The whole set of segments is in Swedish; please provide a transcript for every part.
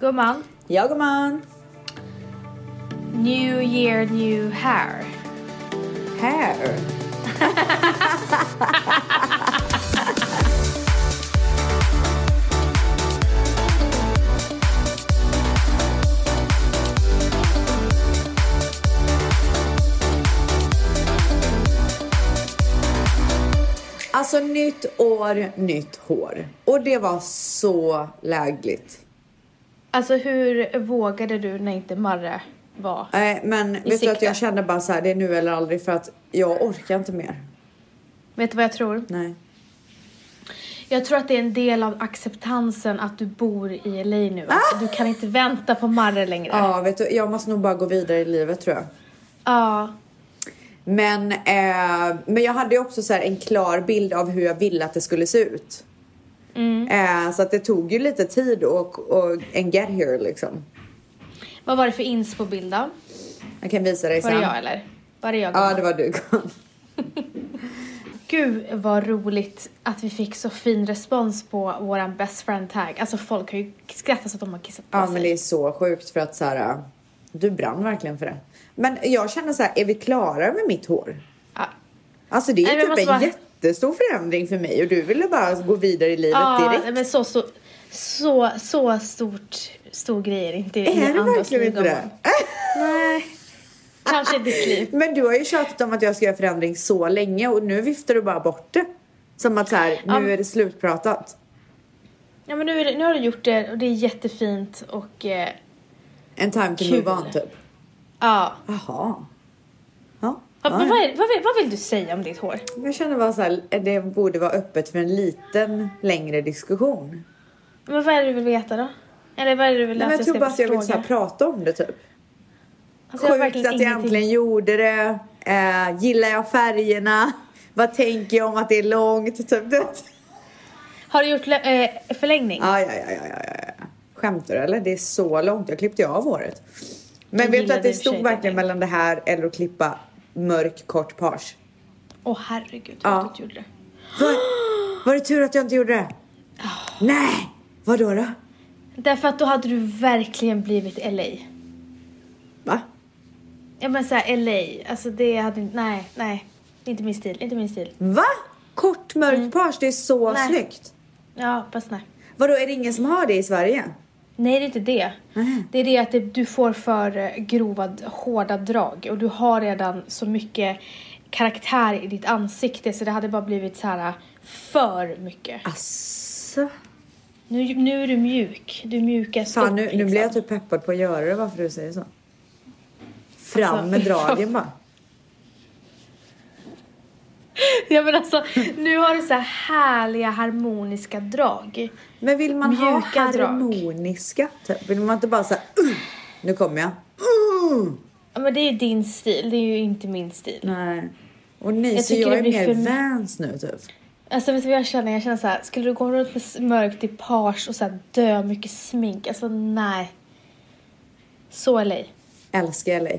Gumman, Ja gumman. new year, new hair. Här. Alltså nytt år, nytt hår. Och det var så lägligt. Alltså hur vågade du när inte Marre var? Nej, men vet du sikte. att jag kände bara så här, det är nu eller aldrig för att jag orkar inte mer. Vet du vad jag tror? Nej. Jag tror att det är en del av acceptansen att du bor i LA nu. Alltså, du kan inte vänta på Marre längre. Ja, vet du, jag måste nog bara gå vidare i livet tror jag. Ja. Men, eh, men jag hade ju också så här en klar bild av hur jag ville att det skulle se ut. Mm. Eh, så att det tog ju lite tid och, och en get here liksom. Vad var det för ins på bild då? Jag kan visa dig Var sen. det jag eller? Var det jag? Ja, det var du. Gud vad roligt att vi fick så fin respons på våran best friend tag. Alltså folk har ju skrattat så att de har kissat på ja, sig. men det är så sjukt för att så här, du brann verkligen för det. Men jag känner så här, är vi klara med mitt hår? Ja. Alltså det är Nej, typ en bara- jättestor förändring för mig och du ville bara gå vidare i livet Ja, direkt. men så, så, så, så stort, stor grej är det inte Är det verkligen inte det? Nej. Kanske ditt liv. Men du har ju tjatat om att jag ska göra förändring så länge och nu viftar du bara bort det. Som att så här, Ja. nu är det slutpratat. Ja men nu, det, nu har du gjort det och det är jättefint och eh, En time to Kul. move on typ. ja. Jaha. Ja. vad, är, vad, vill, vad vill du säga om ditt hår? Jag känner bara så här, det borde vara öppet för en liten längre diskussion. Men vad är det du vill veta då? Eller vad är det du vill Nej, men att jag jag tror bara att jag vill så här, prata om det typ. Alltså, Sjukt att jag ingenting- äntligen gjorde det. Eh, gillar jag färgerna? Vad tänker jag om att det är långt? Typ. det. Har du gjort eh, förlängning? Ja, ja, ja, ja, ja, ja. Skämtar du eller? Det är så långt. Jag klippte ju av håret. Men Jag vet du att det stod verkligen mellan det här eller att klippa mörk kort page. Åh herregud Ja. vad du inte gjorde det. Var, var det tur att jag inte gjorde det? Nej! Vad då då? Därför att då hade du verkligen blivit LA. Va? Ja men såhär LA, alltså det hade inte, nej, nej. Inte min stil, inte min stil. Va? Kort mörkt page, det är så Mm. Nej. snyggt. Ja, fast nej. Vadå, är det ingen som har det i Sverige? Nej det är inte det. Nej. Det är det att det, du får för eh, grova, hårda drag och du har redan så mycket karaktär i ditt ansikte så det hade bara blivit så här eh, för mycket. Asså? Nu, nu är du mjuk, du mjukas Fan, upp nu, nu liksom. blir jag typ peppad på att göra det, varför du säger så. Fram Alltså, med dragen bara. Ja men alltså, nu har du så här härliga harmoniska drag. Men vill man ha Mjuka drag. harmoniska? Typ? Vill man inte bara säga uh, nu kommer jag. Uh. Ja men det är din stil, det är ju inte min stil. Nej. Och nej, Jag så jag är mer för vans nu typ. Alltså vet du vad jag känner? Jag känner så här, skulle du gå runt med mörkt i page och så här dö mycket smink? Alltså nej. Så LA. Älskar LA.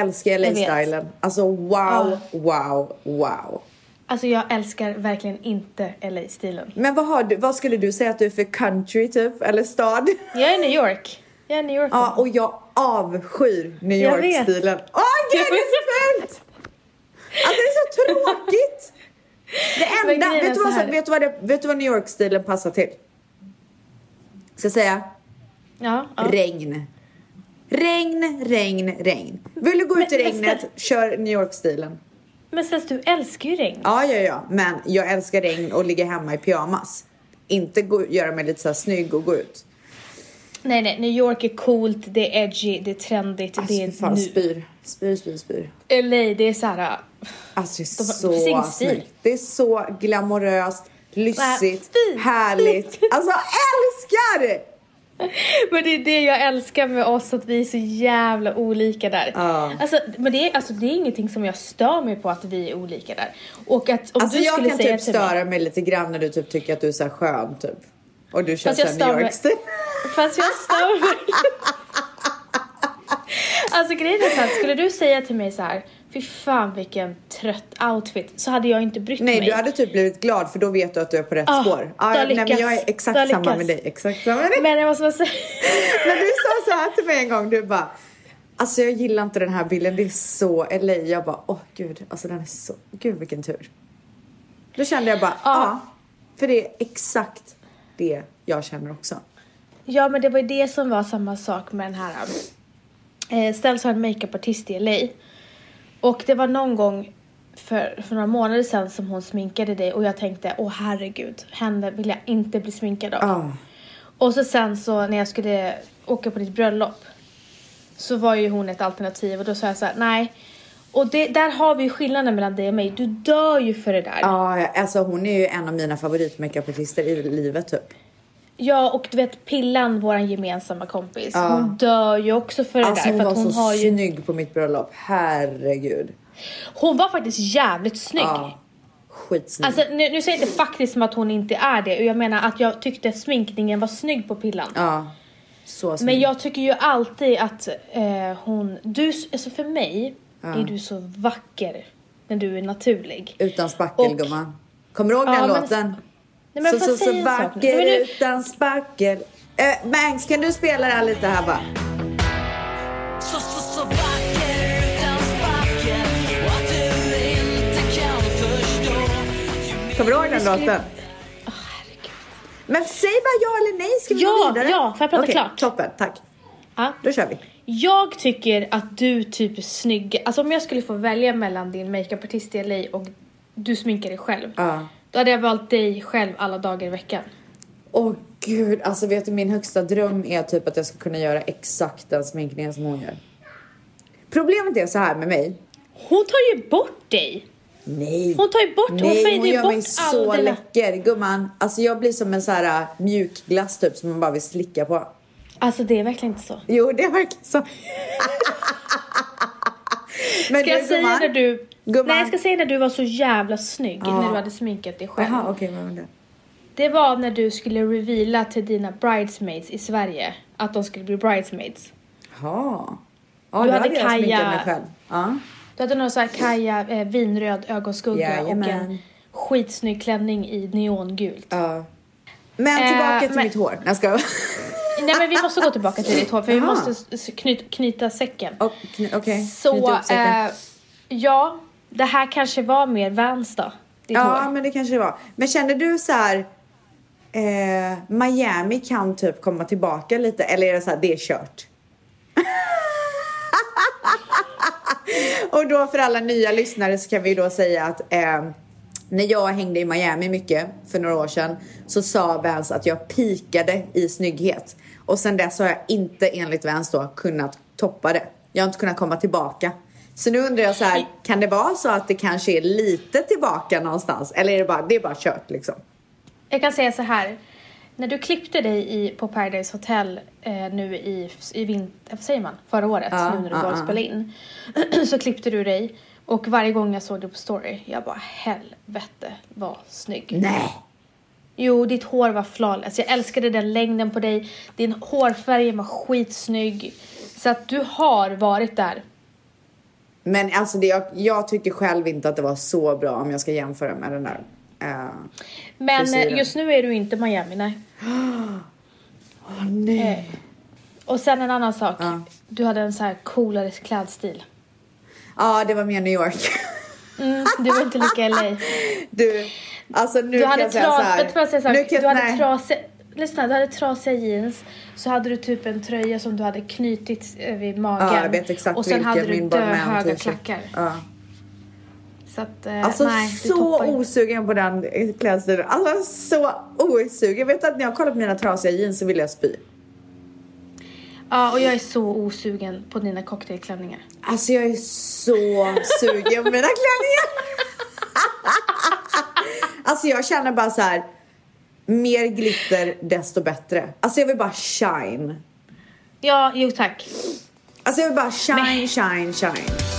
Älskar. LA-stylen. Alltså wow, Ja. wow, wow. Alltså jag älskar verkligen inte LA-stilen. Men vad, har du, vad skulle du säga att du är för country typ? Eller stad? Jag är New York. Jag är New York. Ja, och jag avskyr New. York-stilen. Åh gud, det är så fult! Alltså det är så tråkigt! Det enda, vet du, vad, så vet, du vad det, vet du vad New York-stilen passar till? Ska jag säga? Ja, ja. Regn. Regn, regn, regn. Vill du gå ut i Men- men regnet, snälla- kör New York-stilen. Men Stas, du älskar ju regn. Ja, ja, ja. Men jag älskar regn och ligga hemma i pyjamas. Inte gå, göra mig lite så här snygg och gå ut. Nej, nej, New York är coolt, det är edgy, det är trendigt, Alltså det är fan, nu. spyr. Spyr, spyr, spyr. LA, det är såhär... Alltså det är De- det finns ingen så stil. snyggt. Det är så glamoröst, lyssigt, härligt. Alltså älskar! Men det är det jag älskar med oss, att vi är så jävla olika där. Ja. Alltså, men det är, alltså, det är ingenting som jag stör mig på att vi är olika där. Och att om Alltså du jag skulle kan säga typ till mig- störa mig lite grann när du typ tycker att du är så här skön typ. Och du kör jag såhär New stör mig- York-stil. Fast jag stör mig. alltså grejen är så här, skulle du säga till mig så här, fy fan vilken trött outfit, så hade jag inte brytt Nej, mig. du hade typ blivit glad för då vet du att du är på rätt Ah, spår. har nej, men jag är exakt samma med dig. Exakt samma med dig. Men jag måste bara säga, När du sa så här till mig en gång, du bara Alltså jag gillar inte den här bilden, det är så LA. Jag bara, åh gud, alltså den är så, gud vilken tur. Då kände jag bara, ja. Ja. för det är exakt det jag känner också. ja men det var ju det som var samma sak med den här. Eh, Ställs har en makeupartist i LA. Och det var någon gång för, för några månader sedan som hon sminkade dig och jag tänkte, åh herregud, henne vill jag inte bli sminkad av. Ah. Och så sen så när jag skulle åka på ditt bröllop så var ju hon ett alternativ och då sa jag så här, nej. Och det, där har vi ju skillnaden mellan dig och mig. Du dör ju för det där. Ja, alltså hon är ju en av mina favoritmakeupartister i livet typ. Ja, och du vet Pillan, våran gemensamma kompis, Ja. hon dör ju också för det Alltså där. hon För var att hon så har ju... snygg på mitt bröllop, herregud. Hon var faktiskt jävligt snygg. Ja, skitsnygg. Alltså nu, nu säger jag inte faktiskt som att hon inte är det. Jag menar att jag tyckte sminkningen var snygg på Pillan. ja, så snygg. Men jag tycker ju alltid att eh, hon, du, alltså för mig är du så vacker när du är naturlig. Utan spackel Och- gumman. Kommer du ihåg Ja, den men- låten? Nej men så, så, så vacker Nej, utan spackel. Eh, Banks, kan du spela det här lite här bara? Så, så, så vacker utan spackel att du inte kan förstå Kommer du ihåg den låten? Men säg bara ja eller nej, ska vi Ja, gå vidare? ja, får jag prata Okej, klart? Toppen, tack. Ja. Då kör vi. Jag tycker att du typ är snygg. Alltså om jag skulle få välja mellan din makeupartist i LA och du sminkar dig själv. Ja. Då hade jag valt dig själv alla dagar i veckan. Åh gud, alltså vet du min högsta dröm är typ att jag ska kunna göra exakt den sminkningen som hon gör. Problemet är så här med mig. Hon tar ju bort dig. Nej. Hon tar ju bort, hon Nej, fejdar hon ju gör bort mig så den läcker. Gumman, alltså jag blir som en så här äh, mjukglass typ som man bara vill slicka på. Alltså det är verkligen inte så. Jo, det är verkligen så. Men Ska jag säga gumman- när du... Gumman. Nej jag ska säga när du var så jävla snygg Ja. när du hade sminkat dig själv. Okej, vad var det? Var när du skulle reveala till dina bridesmaids i Sverige att de skulle bli bridesmaids. Jaha. Ja, Du hade hade jag Kaja- mig själv. Ja. Du hade någon sån här Kaja eh, vinröd ögonskugga och Jajamän. en skitsnygg klänning i neongult. ja. Men Eh, tillbaka till men- mitt hår. Jag ska... Nej men vi måste gå tillbaka till ditt hår för vi Jaha. måste s- knyt, knyta säcken. Kny- Okej, Så, knyt ihop säcken. eh, ja, det här kanske var mer Vans då? Ja, hår. men det kanske det var. Men känner du så här... Eh, Miami kan typ komma tillbaka lite, eller är det så här, det är kört? Och då för alla nya lyssnare så kan vi då säga att eh, när jag hängde i Miami mycket för några år sedan så sa Vans att jag pikade i snygghet. Och sen dess har jag inte enligt Vans då kunnat toppa det. Jag har inte kunnat komma tillbaka. Så nu undrar jag så här, kan det vara så att det kanske är lite tillbaka någonstans? Eller är det bara, det är bara kört liksom? Jag kan säga så här. När du klippte dig i, på Paradise Hotel eh, nu i, i vinter, vad säger man, förra året, Ja, nu när du var och ja. spelade in. så klippte du dig och varje gång jag såg dig på story, jag bara helvete vad snygg. Nej! Jo, ditt hår var flawless. Jag älskade den längden på dig. Din hårfärg var skitsnygg. Så att du har varit där. Men alltså det, jag, jag tycker själv inte att det var så bra om jag ska jämföra med den där. eh, Men Frisyren. eh, just nu är du inte Miami, nej. nej. Och sen en annan sak. Ja. Du hade en så här coolare klädstil. Ja, det var mer New York. Mm, du var inte lika LA. Du, alltså nu Du kan jag säga så tras, här. vet du vad jag så här? kan Du hade nej. trasiga, lyssna, du hade trasiga jeans. Så hade du typ en tröja som du hade knutit eh, vid magen. Ja, jag vet exakt Och sen vilken hade du min dö Barman höga t-shirt. klackar. Ja. Så att, eh, Alltså nej, så osugen på den klädstilen. Alltså så osugen. Jag vet att när jag kollar på mina trasiga jeans så vill jag spy. Ja, och jag är så osugen på dina cocktailklänningar. Alltså jag är så sugen på mina klänningar. alltså jag känner bara så här. Mer glitter desto bättre. Alltså jag vill bara shine. Ja, jo tack. Alltså jag vill bara shine, shine, shine.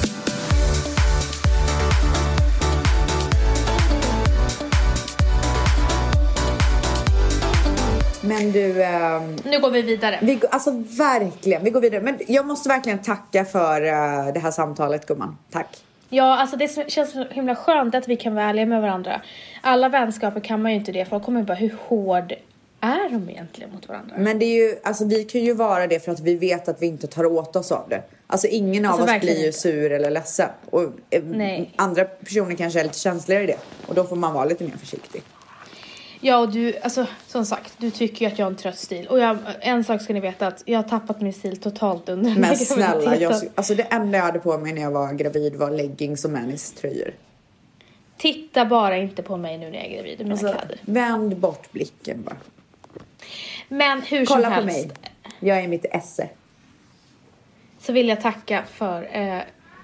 Men du, ehm, Nu går vi vidare. vi, alltså verkligen, vi går vidare. Men jag måste verkligen tacka för eh, det här samtalet gumman. Tack. Ja, alltså det känns så himla skönt att vi kan vara ärliga med varandra. Alla vänskaper kan man ju inte det, folk kommer bara hur hård är de egentligen mot varandra? Men det är ju, alltså vi kan ju vara det för att vi vet att vi inte tar åt oss av det. Alltså ingen av Alltså, oss blir ju inte. sur eller ledsen. Och eh, andra personer kanske är lite känsligare i det. Och då får man vara lite mer försiktig. Ja, och du, alltså som sagt, du tycker ju att jag har en trött stil. Och jag, en sak ska ni veta att jag har tappat min stil totalt under den här Men snälla, jag, alltså det enda jag hade på mig när jag var gravid var leggings och Mannys tröjor. Titta bara inte på mig nu när jag är gravid i mina Alltså, kläder. vänd bort blicken bara. Men hur Kolla som på helst mig. Jag är mitt esse. så vill jag tacka för eh,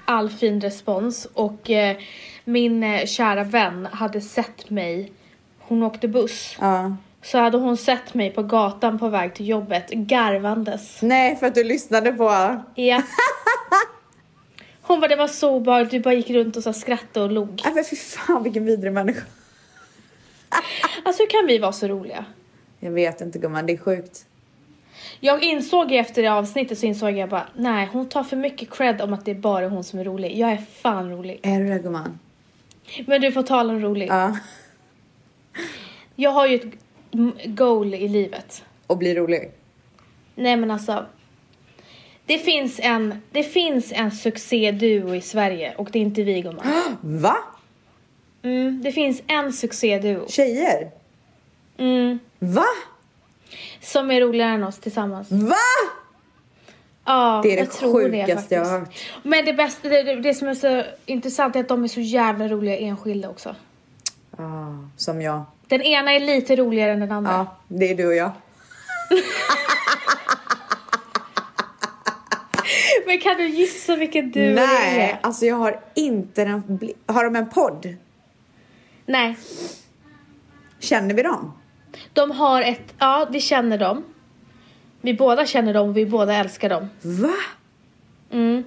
all fin respons. Och eh, min eh, kära vän hade sett mig, hon åkte buss. Ja. Så hade hon sett mig på gatan på väg till jobbet garvandes. Nej, för att du lyssnade på... Ja. Hon bara, det var så obehagligt, du bara gick runt och så skrattade och log. Nej men fy fan vilken vidrig människa. Alltså hur kan vi vara så roliga? Jag vet inte gumman, det är sjukt. Jag insåg efter det avsnittet så insåg jag bara, nej hon tar för mycket cred om att det är bara hon som är rolig. Jag är fan rolig. Är du det gumman? Men du får tala om rolig. Ja. Jag har ju ett goal i livet. Och bli rolig. Nej men alltså. Det finns en, det finns en succéduo i Sverige och det är inte vi gumman. Va? Mm, det finns en succéduo. Tjejer? Mm, Va? som är roligare än oss tillsammans. Va? Ja, Det är det jag tror det faktiskt. jag har hört. Men det bästa, det, det, det som är så intressant är att de är så jävla roliga enskilda också. Ah, som jag. Den ena är lite roligare än den andra. Ja, det är du och jag. Men kan du gissa vilken du Nej, är? alltså jag har inte den... Har de en podd? Nej. Känner vi dem? De har ett, ja vi känner dem. Vi båda känner dem och vi båda älskar dem. Va? Mm.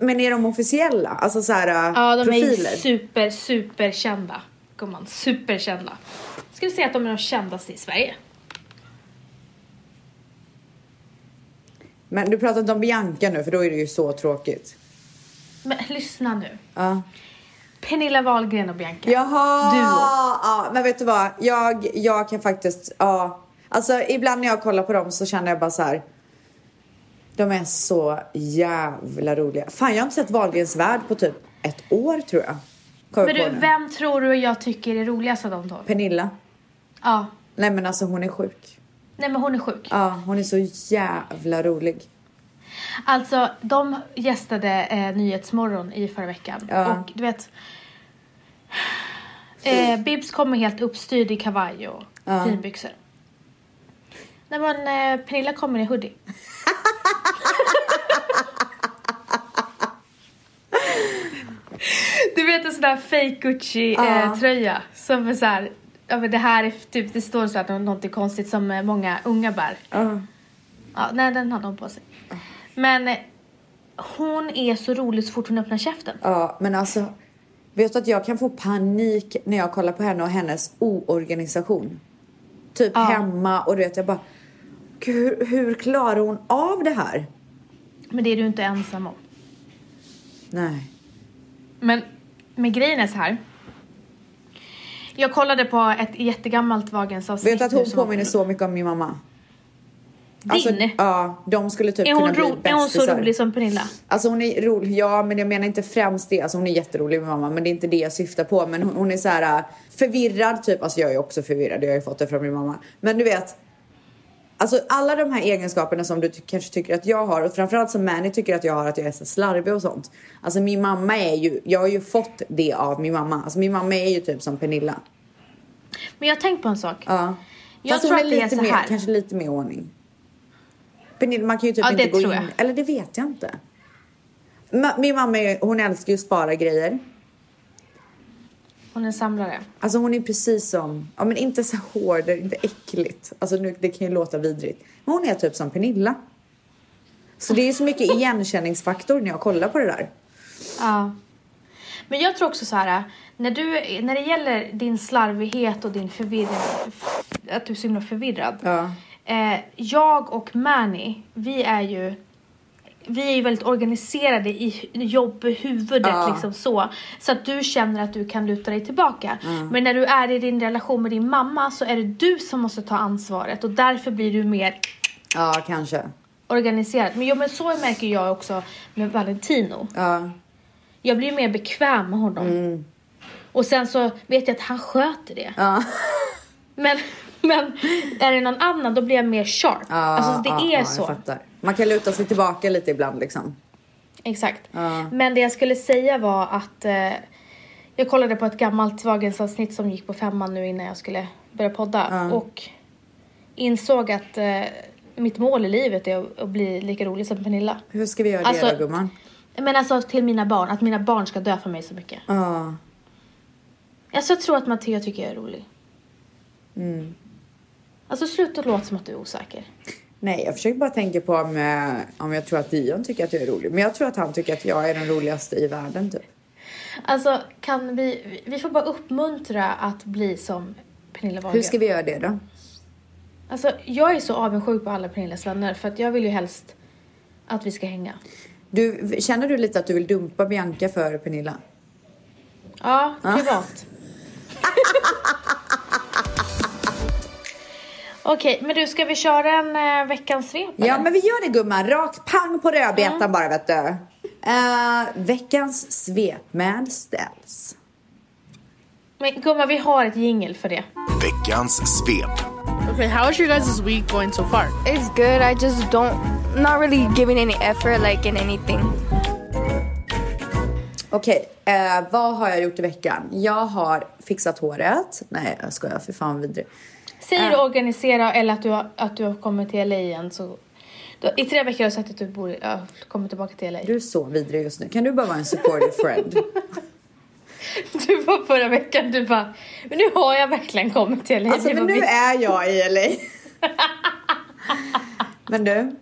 Men är de officiella? Alltså så här Ja, de profiler? är super, super kända. Gumman, superkända. Skulle säga att de är de kändaste i Sverige. Men du pratar inte om Bianca nu för då är det ju så tråkigt. Men lyssna nu. Ja. Pernilla Wahlgren och Bianca. Jaha! Duo. Ja, men vet du vad? Jag, jag kan faktiskt, ja. Alltså ibland när jag kollar på dem så känner jag bara så här. De är så jävla roliga. Fan, jag har inte sett Wahlgrens värld på typ ett år tror jag. Kommer Men du, vem tror du jag tycker är roligast av de två? Pernilla. Ja. Nej men alltså hon är sjuk. Nej men hon är sjuk. Ja, hon är så jävla rolig. Alltså, de gästade eh, Nyhetsmorgon i förra veckan. Ja. Och du vet... Eh, Bibs kommer helt uppstyrd i kavaj och Ja. finbyxor. Nej men eh, Pernilla kommer i hoodie. du vet en sån där fake Gucci Ja. eh, tröja som är så här, ja men det här är typ, det står så här något konstigt som eh, många unga bär. Ja. Ja, nej den hade hon på sig. Men eh, hon är så rolig så fort hon öppnar käften. Ja, men alltså. Vet du att jag kan få panik när jag kollar på henne och hennes oorganisation. Typ Ja. hemma och du vet jag bara. Gud, hur klarar hon av det här? Men det är du inte ensam om. Nej. Men, men grejen är så här. Jag kollade på ett jättegammalt Vagens avsnitt. Vet du att hon påminner så mycket om min mamma? Din? Alltså, ja, de skulle typ är, kunna bli ro- är hon så bästisar. rolig som Pernilla? Alltså hon är rolig, ja men jag menar inte främst det. Alltså hon är jätterolig med mamma men det är inte det jag syftar på. Men hon, hon är så här äh, förvirrad typ. Alltså jag är också förvirrad, jag har ju fått det från min mamma. Men du vet. Alltså alla de här egenskaperna som du ty- kanske tycker att jag har och framförallt som Manny tycker att jag har att jag är så slarvig och sånt. Alltså min mamma är ju, jag har ju fått det av min mamma. Alltså min mamma är ju typ som Pernilla. Men jag har tänkt på en sak. Ja. Jag Fast tror hon är att det är lite så mer, här. kanske lite mer ordning. Pernilla, man kan ju typ Ja, inte gå in. Eller det vet jag inte. Ma- Min mamma är, hon älskar ju att spara grejer. Hon är en samlare. Alltså hon är precis som, ja men inte så hård, inte äckligt. Alltså nu, det kan ju låta vidrigt. Men hon är typ som Pernilla. Så det är så mycket igenkänningsfaktor när jag kollar på det där. Ja. Men jag tror också så här. När, du, när det gäller din slarvighet och din förvirring, att du är så himla förvirrad. Ja. Eh, jag och Manny, vi är ju vi är ju väldigt organiserade i jobbhuvudet Ja. liksom så. Så att du känner att du kan luta dig tillbaka. Men när du är i din relation med din mamma så är det du som måste ta ansvaret och därför blir du mer Ja, kanske. organiserad. Men, jo, men så märker jag också med Valentino. Ja. Jag blir mer bekväm med honom. Och sen så vet jag att han sköter det. Ja. Men, men är det någon annan då blir jag mer sharp. Ja, alltså det ja, är så. Man kan luta sig tillbaka lite ibland liksom. Exakt. Ja. Men det jag skulle säga var att eh, jag kollade på ett gammalt Vagens-avsnitt som gick på femman nu innan jag skulle börja podda Ja. och insåg att eh, mitt mål i livet är att, att bli lika rolig som Pernilla. Hur ska vi göra Alltså- det då gumman? Men alltså till mina barn, att mina barn ska dö för mig så mycket. Ja. Alltså jag tror att Matteo tycker jag är rolig. Mm. Alltså sluta låta som att du är osäker. Nej, jag försöker bara tänka på om, eh, om jag tror att Dion tycker att jag är rolig. Men jag tror att han tycker att jag är den roligaste i världen typ. Alltså kan vi, vi får bara uppmuntra att bli som Pernilla Wahlgren. Hur ska vi göra det då? Alltså jag är så avundsjuk på alla Pernillas vänner för att jag vill ju helst att vi ska hänga. Du, känner du lite att du vill dumpa Bianca för Pernilla? Ja, privat. Okej, men du ska vi köra en uh, veckans svep Ja, eller? men vi gör det gumman. Rakt pang på rödbetan bara vet du. Eh, veckans svep med ställs. men gumman vi har ett jingle för det. Veckans svep. Okay, how is your guys' week going so far? It's good. I just don't, not really giving any effort like in anything. Okej, eh, vad har jag gjort i veckan? Jag har fixat håret. Nej, jag skojar. För fan vidrig. Säger du organisera eller att du, har, att du har kommit till LA igen så... I tre veckor har du sagt att du bor, ja, kommer tillbaka till LA. Du är så vidrig just nu. Kan du bara vara en supportive friend? Du var förra veckan, du bara, men nu har jag verkligen kommit till LA. Alltså men nu är jag i LA. men du.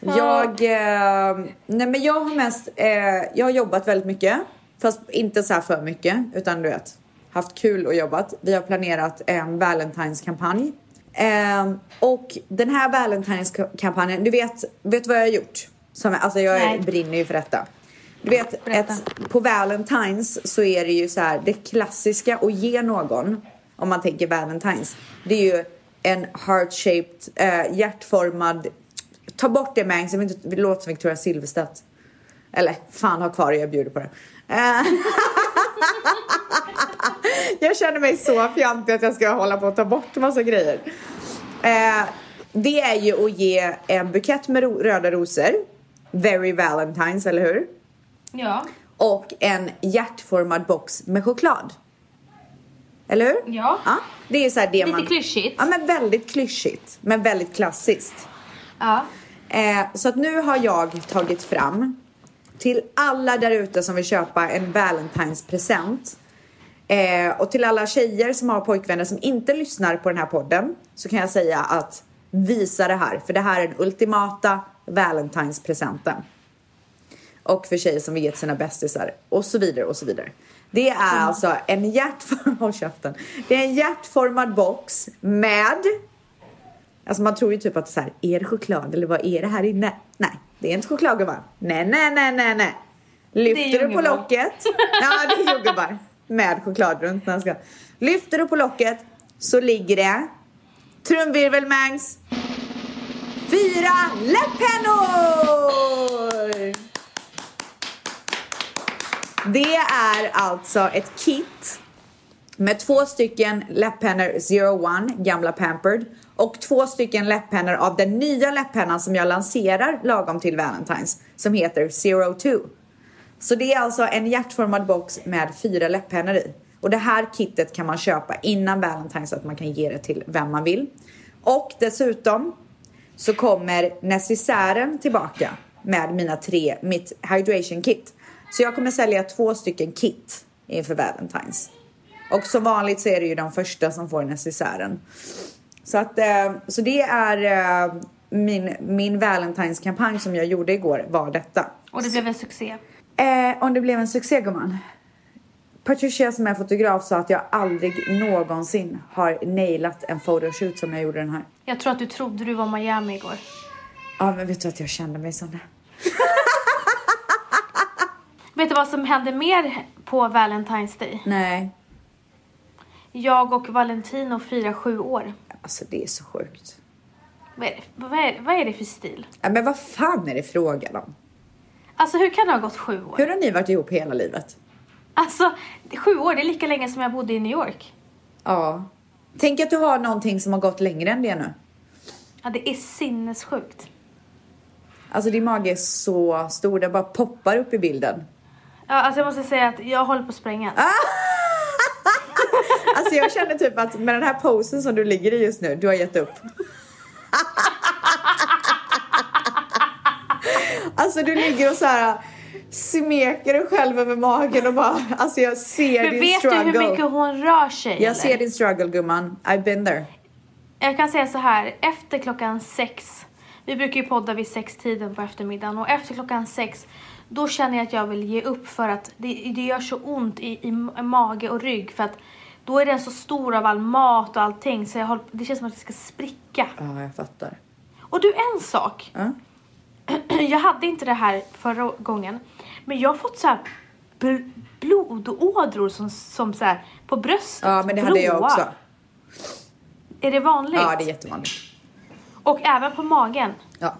Jag, eh, nej men jag har mest, eh, jag har jobbat väldigt mycket. Fast inte så här för mycket, utan du vet. Haft kul och jobbat. Vi har planerat en Valentine's-kampanj. Eh, och den här Valentine's-kampanjen, du vet, vet vad jag har gjort? Som, alltså jag Nej. brinner ju för detta. Du vet, ett, på Valentine's så är det ju så här, det klassiska att ge någon, om man tänker Valentine's, det är ju en heart-shaped, eh, hjärtformad, ta bort det inte, det låter som Victoria Silvstedt. Eller fan ha kvar det, jag bjuder på det. Eh, jag känner mig så fjantig att jag ska hålla på att ta bort massa grejer. Eh, det är ju att ge en bukett med ro- röda rosor. Very Valentine's, eller hur? Ja. Och en hjärtformad box med choklad. Eller hur? Ja. ja det är så det Lite man... klyschigt. Ja, men väldigt klyschigt. Men väldigt klassiskt. Ja. Eh, så att nu har jag tagit fram till alla där ute som vill köpa en Valentine's present eh, och till alla tjejer som har pojkvänner som inte lyssnar på den här podden så kan jag säga att visa det här för det här är den ultimata Valentine's presenten. Och för tjejer som vill ge till sina bästisar och så vidare och så vidare. Det är alltså en hjärtformad. Det är en hjärtformad box med Alltså man tror ju typ att så här, är det choklad eller vad är det här inne? Nej, det är inte choklad gumman. Nej, nej, nej, nej, nej. Lyfter du på locket. Ja, det är jordgubbar. Med choklad runt. ska. Lyfter du på locket så ligger det trumvirvel Mangs. Fyra läpppennor! Det är alltså ett kit med två stycken läppennor Zero One, gamla Pampered och två stycken läppennor av den nya läppennan som jag lanserar lagom till Valentine's som heter Zero Two. Så det är alltså en hjärtformad box med fyra läpppennor i. Och det här kittet kan man köpa innan Valentine's så att man kan ge det till vem man vill. Och dessutom så kommer necessären tillbaka med mina tre, mitt hydration kit. Så jag kommer sälja två stycken kit inför Valentine's. Och som vanligt så är det ju de första som får necessären. Så att, eh, så det är eh, min, min Valentine's-kampanj som jag gjorde igår var detta. Och det blev en succé. Eh, om det blev en succé gumman. Patricia som är fotograf sa att jag aldrig någonsin har nailat en photoshoot som jag gjorde den här. Jag tror att du trodde du var Miami igår. Ja men vet du att jag kände mig det. Vet du vad som hände mer på Valentine's Day? Nej. Jag och Valentino firar sju år. Alltså det är så sjukt. Vad är, det, vad, är, vad är det för stil? Ja, men vad fan är det frågan om? Alltså hur kan det ha gått sju år? Hur har ni varit ihop hela livet? Alltså sju år, det är lika länge som jag bodde i New York. Ja. Tänk att du har någonting som har gått längre än det nu. Ja, det är sinnessjukt. Alltså din mage är så stor, den bara poppar upp i bilden. Ja, alltså jag måste säga att jag håller på att sprängas. Alltså jag känner typ att med den här posen som du ligger i just nu, du har gett upp. Alltså du ligger och så här smeker dig själv över magen och bara, alltså jag ser Men din vet struggle. du hur mycket hon rör sig? Jag eller? ser din struggle gumman, I've been there. Jag kan säga så här, efter klockan sex, vi brukar ju podda vid sextiden på eftermiddagen och efter klockan sex då känner jag att jag vill ge upp för att det, det gör så ont i, i mage och rygg för att då är den så stor av all mat och allting så jag håller, det känns som att det ska spricka. Ja, jag fattar. Och du, en sak. Ja. Jag hade inte det här förra gången, men jag har fått så här bl- blodådror som, som så här på bröstet. Ja, men det hade jag också. Är det vanligt? Ja, det är jättevanligt. Och även på magen? Ja.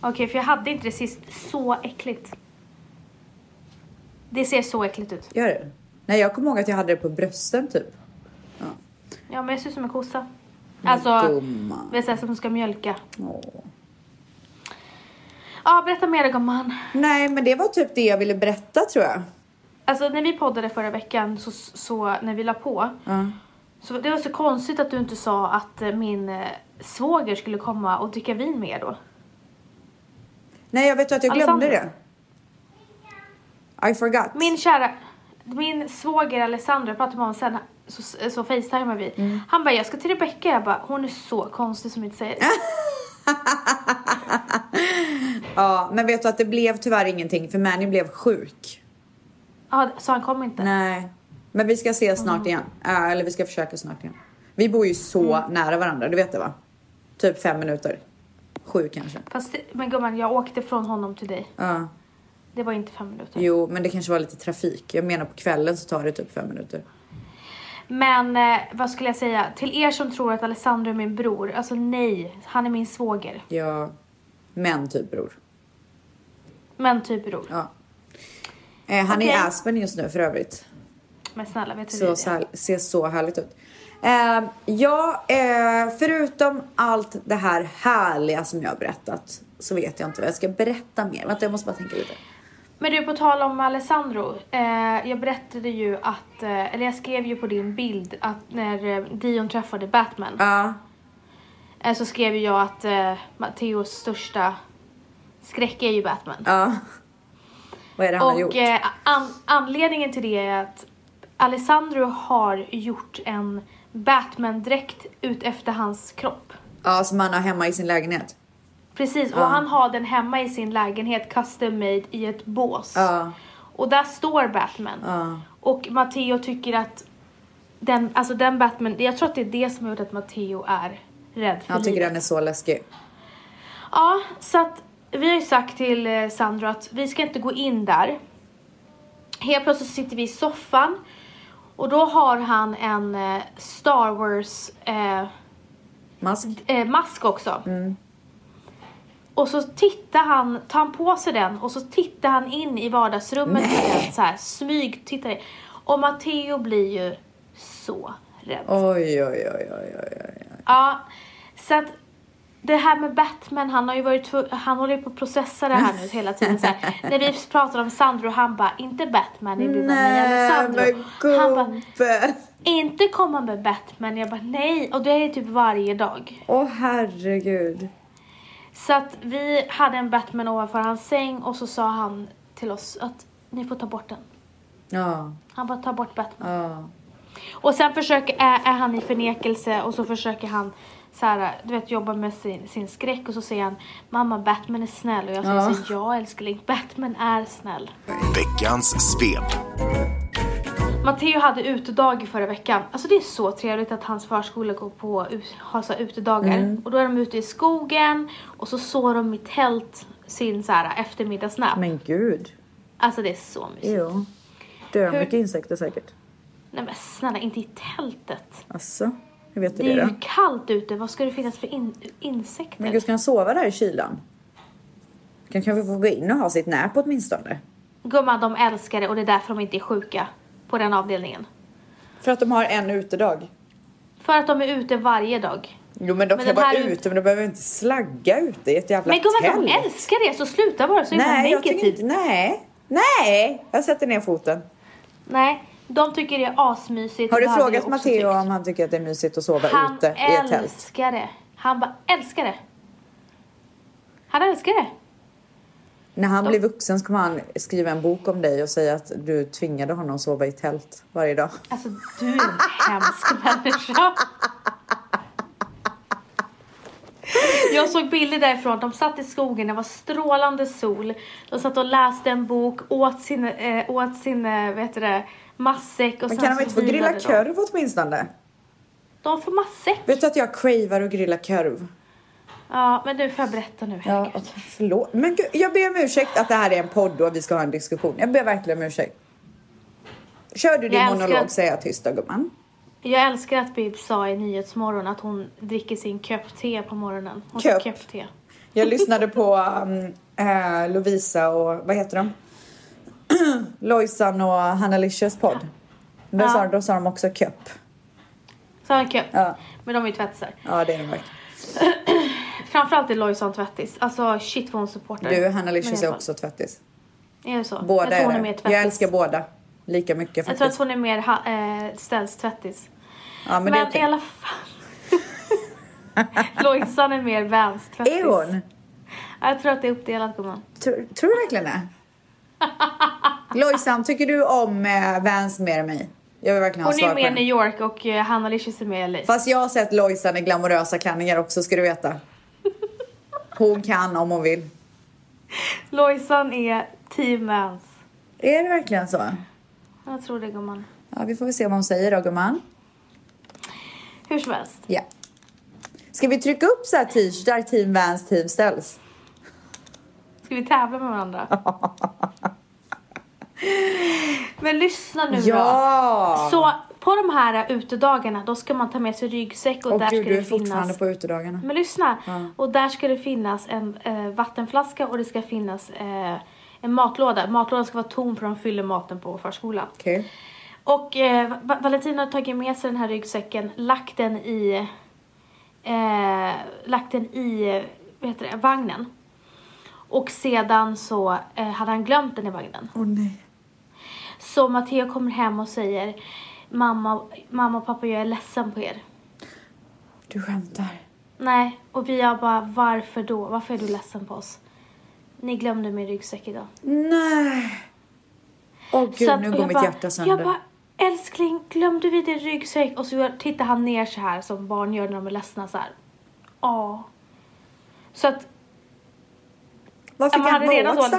Okej, för jag hade inte det sist. Så äckligt. Det ser så äckligt ut. Gör det? Nej, jag kommer ihåg att jag hade det på brösten typ. Ja, men jag ser ut som en kossa. Alltså, så här som ska mjölka. Åh. Ja, berätta mer gumman. Nej, men det var typ det jag ville berätta tror jag. Alltså när vi poddade förra veckan, så, så när vi la på. Ja. Så det var så konstigt att du inte sa att eh, min eh, svåger skulle komma och dricka vin med er då. Nej, jag vet att jag glömde Alessandro. det. I forgot. Min kära, min svåger Alessandro, jag pratade med honom sen, så, så facetimar vi. Mm. Han bara, jag ska till Rebecca. Jag bara, hon är så konstig som inte säger. Ja, men vet du att det blev tyvärr ingenting för Manny blev sjuk. Ja, så han kom inte. Nej. Men vi ska ses snart igen. Äh, eller vi ska försöka snart igen. Vi bor ju så nära varandra, du vet det va? Typ fem minuter. Sju kanske. Fast, men gumman, jag åkte från honom till dig. Ja. Det var inte fem minuter. Jo, men det kanske var lite trafik. Jag menar på kvällen så tar det typ fem minuter. Men eh, vad skulle jag säga? Till er som tror att Alessandro är min bror. Alltså nej, han är min svåger. Ja. Men typ bror. Men typ bror. Ja. Eh, han är Okej. i Aspen just nu för övrigt. Men snälla, vet du Så, det? så här, ser så härligt ut. Eh, ja, eh, förutom allt det här härliga som jag har berättat så vet jag inte vad jag ska berätta mer. Vänta, jag måste bara tänka lite. Men du, på tal om Alessandro. Eh, jag berättade ju att, eh, eller jag skrev ju på din bild att när eh, Dion träffade Batman. Ja, Eh, så skrev jag att eh, Matteos största skräck är ju Batman. ja. Vad är det han har gjort? Och eh, an- anledningen till det är att Alessandro har gjort en Batman-dräkt ut efter hans kropp. Ja, som han har hemma i sin lägenhet. Precis, och han har den hemma i sin lägenhet custom made i ett bås. Och där står Batman. Och Matteo tycker att den, alltså den Batman, jag tror att det är det som har gjort att Matteo är rädd för Han tycker livet. den är så läskig. Ja, så att vi har ju sagt till eh, Sandro att vi ska inte gå in där. Helt plötsligt sitter vi i soffan och då har han en eh, Star Wars eh, Mask? eh, mask också. Och så tittar han, tar han på sig den och så tittar han in i vardagsrummet med den så här, smyg tittar. Och Matteo blir ju så rädd. Oj, oj, oj, oj, oj, oj. Ja, så att det här med Batman, han har ju varit han håller ju på att processa det här nu hela tiden. Så här, när vi pratar om Sandro, han bara, inte Batman, bara nej, Nej, Alessandro. men Han bara, inte komma med Batman. Jag bara, nej. Och det är typ varje dag. Åh herregud. Så att vi hade en Batman ovanför hans säng och så sa han till oss att ni får ta bort den. Ja, Han bara, ta bort Batman. ja. Och sen försöker, är, är han i förnekelse och så försöker han så här, du vet, jobba med sin, sin skräck och så säger han Mamma Batman är snäll och jag säger Ja. så ja älskling Batman är snäll. Veckans svep. Matteo hade utedag i förra veckan. Alltså det är så trevligt att hans förskola går på, har så utedagar. Mm. Och då är de ute i skogen och så sår de i tält sin så här eftermiddagsnap. Men gud. Alltså det är så mysigt. Jo. Dör Hur- mycket insekter säkert. Nej men snälla, inte i tältet. Alltså, hur vet du Det är det ju kallt ute, vad ska det finnas för in- insekter? Men gud, ska han sova där i kylan? Kan kanske få gå in och ha sitt nap åtminstone. Gumman, de älskar det och det är därför de inte är sjuka på den avdelningen. För att de har en utedag. För att de är ute varje dag. Jo men de Men kan vara här ut- ute men de behöver inte slagga ute i ett jävla Men gumman, de tält. älskar det så sluta bara så himla Nej, jag tycker negativt. inte, nej. Nej, jag sätter ner foten. Nej, de tycker det är asmysigt. Har du frågat Matteo tyckt. om han tycker att det är mysigt att sova Han ute i ett tält? älskar det. Han bara älskar det. Han älskar det. När han blir vuxen så kommer han skriva en bok om dig och säga att du tvingade honom att sova i tält varje dag. Alltså du är en hemsk människa. Jag såg bilder därifrån. De satt i skogen, det var strålande sol. De satt och läste en bok, åt sin, eh, åt sin eh, vet du det, matsäck och Men kan de inte få grilla de. korv åtminstone? De får matsäck. Vet du att jag cravar att grilla korv? Ja, men du får jag berätta nu. Ja, förlåt. Men gud, jag ber om ursäkt att det här är en podd och vi ska ha en diskussion. Jag ber verkligen om ursäkt. Kör du din Jag monolog att- säger jag tyst då gumman. Jag älskar att Bib sa i Nyhetsmorgon att hon dricker sin köp te på morgonen. Hon Köp. köp te. Jag lyssnade på eh, Lovisa och vad heter de? Lojsan och Hanna Licious podd. Då, Ja. sa, då sa de också köp. Sa han köp? Ja. Men de är ju tvättisar. Ja, det är de verkligen. Framförallt är Lojsan tvättis. Alltså shit vad hon supportar. Du, Hanna Licious är också tvättis. Är det så? Båda jag tror hon är är mer tvättis. Jag älskar båda. Lika mycket Jag tror att faktiskt. hon är mer ha- eh, ställstvättis. Ja, men, Men, det är okej. i alla fall. Lojsan är mer Vans-tvättis. Är hon? Ja, Jag tror att det är uppdelat gumman. Tror, tror du verkligen det? Lojsan, tycker du om eh, Vans mer än mig? Jag vill verkligen ha Hon är mer. New York och eh, Hanna Licious är mer LA. Fast jag har sett Lojsan i glamorösa klänningar också ska du veta. Hon kan om hon vill. Lojsan är team Vans. Är det verkligen så? Jag tror det gumman. Ja, vi får väl se vad hon säger då gumman. Hur som helst. Ja. Ska vi trycka upp så här t-shirtar, Team Vans, Team Ställs? Ska vi tävla med varandra? Men lyssna nu Ja! då. Så på de här utedagarna då ska man ta med sig ryggsäck och Åh där gud, ska du är det fortfarande finnas på utedagarna. Men lyssna! Och där ska det finnas en eh, vattenflaska och det ska finnas eh, en matlåda. Matlådan ska vara tom för de fyller maten på förskolan. Okej. Och eh, Va- Valentina har tagit med sig den här ryggsäcken, lagt den i, eh, lagt den i vad heter det, vagnen. Och sedan så eh, hade han glömt den i vagnen. Åh nej. Så Matteo kommer hem och säger mamma, mamma och pappa jag är ledsen på er. Du skämtar. Nej, och vi har bara varför då? Varför är du ledsen på oss? Ni glömde min ryggsäck idag. Nej. Åh gud, att- nu går mitt bara- hjärta sönder. Jag bara, älskling, glömde vi din ryggsäck? Och så tittar han ner så här som barn gör när de är ledsna så här. Ja. Så att, Vad fick han redan åt?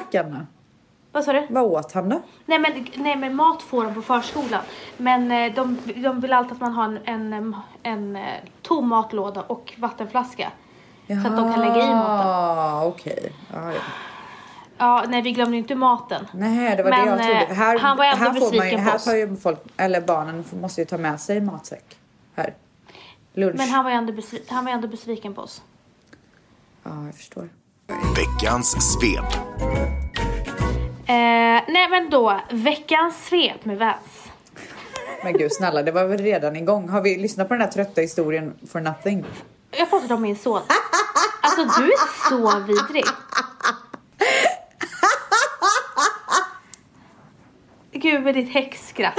Vad sa du? Vad åt han då? Nej men, nej men mat får de på förskolan. Men eh, de, de vill alltid att man har en, en, en, eh, tom matlåda och vattenflaska. Så att de kan lägga i maten. Ja, okej. Ja, ja. Ja, nej vi glömde inte maten. Nej, det var Men, det jag trodde. eh, Här, han var ändå här får man besviken på Här tar ju folk, eller barnen måste ju ta med sig matsäck. Här. Lunch. Men han var ju ändå, besvi- han var ändå besviken på oss. Ja, jag förstår. Veckans svep. Eh, nej men då, veckans svep med Vans. Men gud snälla, det var väl redan igång. Har vi lyssnat på den här trötta historien for nothing? Jag pratade om min son. Alltså du är så vidrig. Gud med ditt häxskratt.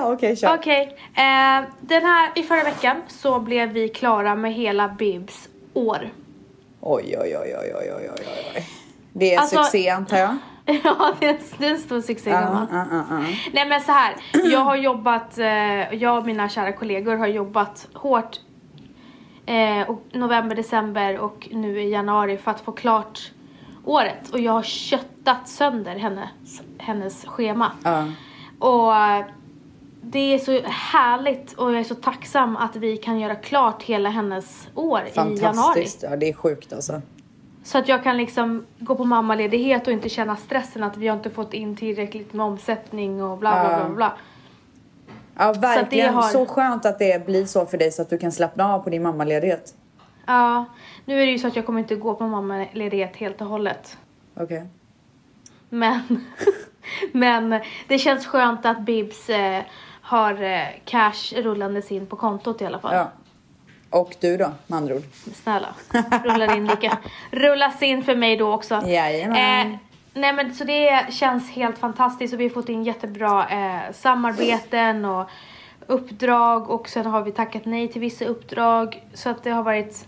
Ah, Okej, kör. Okej, eh, den här, i förra veckan så blev vi klara med hela Bibs år. Oj, oj, oj, oj, oj, oj, oj. Det är Alltså- succé antar jag? ja, det är, en- det är en stor succé ja, ja, ja. Nej men så här, jag har jobbat, eh, jag och mina kära kollegor har jobbat hårt eh, november, december och nu i januari för att få klart året och jag har köttat sönder hennes, hennes schema. Och det är så härligt och jag är så tacksam att vi kan göra klart hela hennes år i januari. Fantastiskt. Ja, det är sjukt alltså. Så att jag kan liksom gå på mammaledighet och inte känna stressen att vi har inte fått in tillräckligt med omsättning och bla bla bla bla. Ja, verkligen. har- Så skönt att det blir så för dig så att du kan slappna av på din mammaledighet. Ja, nu är det ju så att jag kommer inte gå på mammaledighet helt och hållet. Okej. Men, men det känns skönt att Bibs eh, har eh, cash rullandes in på kontot i alla fall. Ja. Och du då, med andra ord? Snälla, rullar in lika. Rullas in för mig då också. Jajamän. Eh, nej men så det känns helt fantastiskt och vi har fått in jättebra eh, samarbeten och uppdrag och sen har vi tackat nej till vissa uppdrag så att det har varit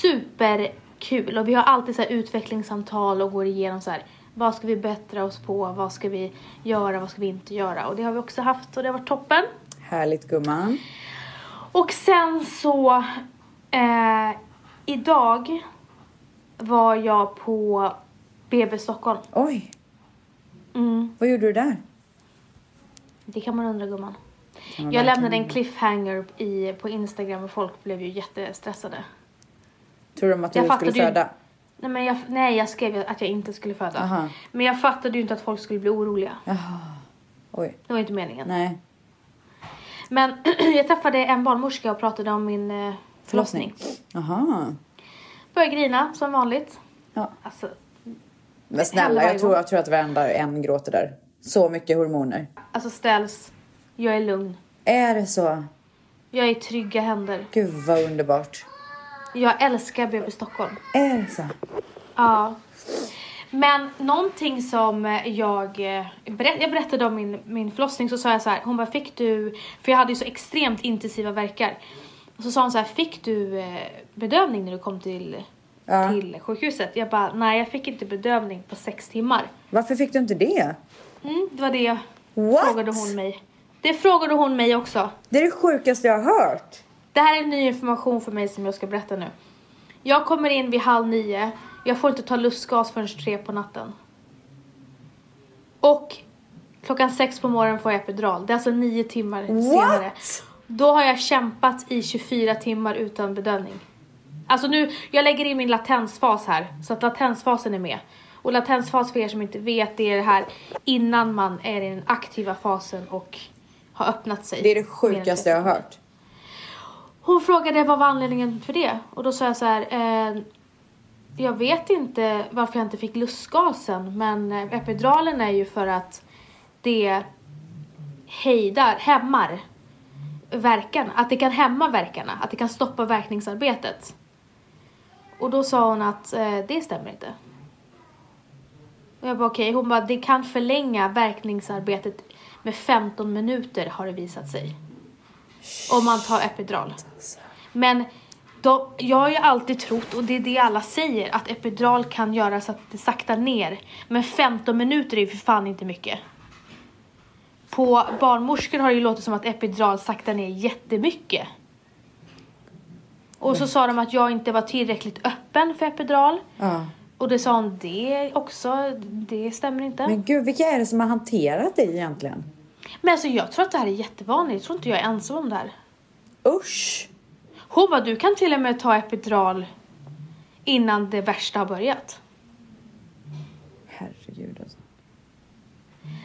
superkul och vi har alltid så utvecklingssamtal och går igenom så här vad ska vi bättra oss på, vad ska vi göra, vad ska vi inte göra och det har vi också haft och det har varit toppen. Härligt gumman. Och sen så eh, idag var jag på BB Stockholm. Oj, Mm, vad gjorde du där? det kan man undra gumman. Man Jag lämnade en cliffhanger i, på Instagram och folk blev ju jättestressade. Tror de att Jag du fattade skulle ju- föda? Nej, men jag, nej, jag skrev ju att jag inte skulle föda. Aha. Men jag fattade ju inte att folk skulle bli oroliga. Oj, Det var inte meningen. nej. Men jag träffade en barnmorska och pratade om min eh, förlossning. Jaha. Började grina som vanligt. Ja. Alltså, Men snälla, jag tror, jag tror att varenda en gråter där. Så mycket hormoner. alltså ställs. Jag är lugn. Är det så? Jag är i trygga händer. Gud vad underbart. Jag älskar BB Stockholm. Är det så? Ja. Men någonting som jag, eh, berätt, jag berättade om min, min förlossning så sa jag så här, hon bara fick du, för jag hade ju så extremt intensiva verkar. Och så sa hon så här, fick du eh, bedövning när du kom till, Ja. till sjukhuset? Jag bara, nej jag fick inte bedövning på sex timmar. Varför fick du inte det? Mm, det var det What? frågade hon mig. Det frågade hon mig också. Det är det sjukaste jag har hört. Det här är ny information för mig som jag ska berätta nu. Jag kommer in vid halv nio. Jag får inte ta lustgas förrän tre på natten. Och klockan sex på morgonen får jag epidural. Det är alltså nio timmar senare. Då har jag kämpat i 24 timmar utan bedövning. Alltså nu, jag lägger in min latensfas här. Så att latensfasen är med. Och latensfas för er som inte vet, det är det här innan man är i den aktiva fasen och har öppnat sig. Det är det sjukaste jag har hört. hon frågade vad var anledningen för det och då sa jag så här. Eh, jag vet inte varför jag inte fick lustgasen men eh, epiduralen är ju för att det hejdar, hämmar verkarna. Att det kan hämma verkarna, att det kan stoppa verkningsarbetet. Och då sa hon att eh, det stämmer inte. Och jag bara okej, hon bara det kan förlänga verkningsarbetet med 15 minuter har det visat sig. Om man tar epidural. Men de, jag har ju alltid trott, och det är det alla säger, att epidural kan göra så att det saktar ner. Men 15 minuter är ju för fan inte mycket. På barnmorskor har det ju låtit som att epidural saktar ner jättemycket. Och så sa de att jag inte var tillräckligt öppen för epidural. Ja. Och det sa hon, det också, det stämmer inte. Men gud, vilka är det som har hanterat dig egentligen? Men alltså jag tror att det här är jättevanligt, jag tror inte jag är ensam om det här. Usch! Hon bara, du kan till och med ta epidural innan det värsta har börjat. Herregud alltså.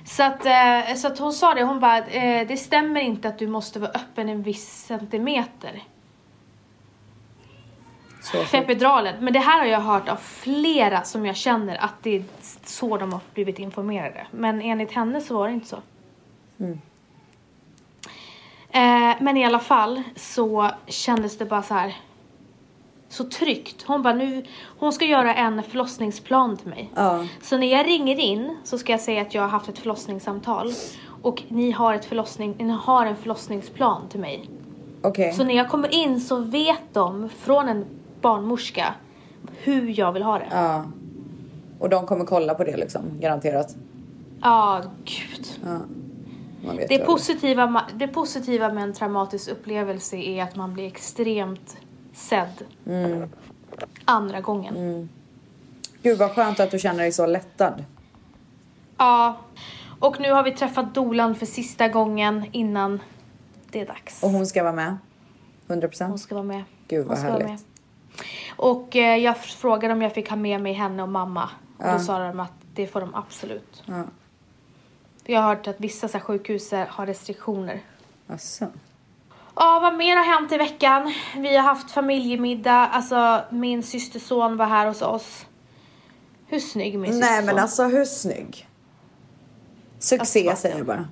Så att, eh, så att hon sa det, hon bara, eh, det stämmer inte att du måste vara öppen en viss centimeter Så för epiduralen. Men det här har jag hört av flera som jag känner att det är så de har blivit informerade. Men enligt henne så var det inte så. Eh, men i alla fall så kändes det bara så här så tryggt. Hon bara nu, hon ska göra en förlossningsplan till mig. Ja. Så när jag ringer in så ska jag säga att jag har haft ett förlossningssamtal och ni har, ett förlossning, ni har en förlossningsplan till mig. Okej. Så när jag kommer in så vet de från en barnmorska hur jag vill ha det. Ja. Och de kommer kolla på det liksom, garanterat. Ja, gud. Ja. Det positiva, ma- det positiva med en traumatisk upplevelse är att man blir extremt sedd Mm. andra gången. Gud vad skönt att du känner dig så lättad. Ja, Och nu har vi träffat Dolan för sista gången innan det är dags. Och hon ska vara med? 100 Hon procent? ska vara med. Gud, vad härligt. Och eh, jag frågade om jag fick ha med mig henne och mamma. Och Ja. då sa de att det får de absolut. Ja. Jag har hört att vissa så här, sjukhus har restriktioner. Asså. Ja, vad mer har hänt i veckan? Vi har haft familjemiddag. Alltså, min systerson var här hos oss. Hur snygg min systerson? Nej men alltså hur snygg? Succé Alltså, säger jag bara.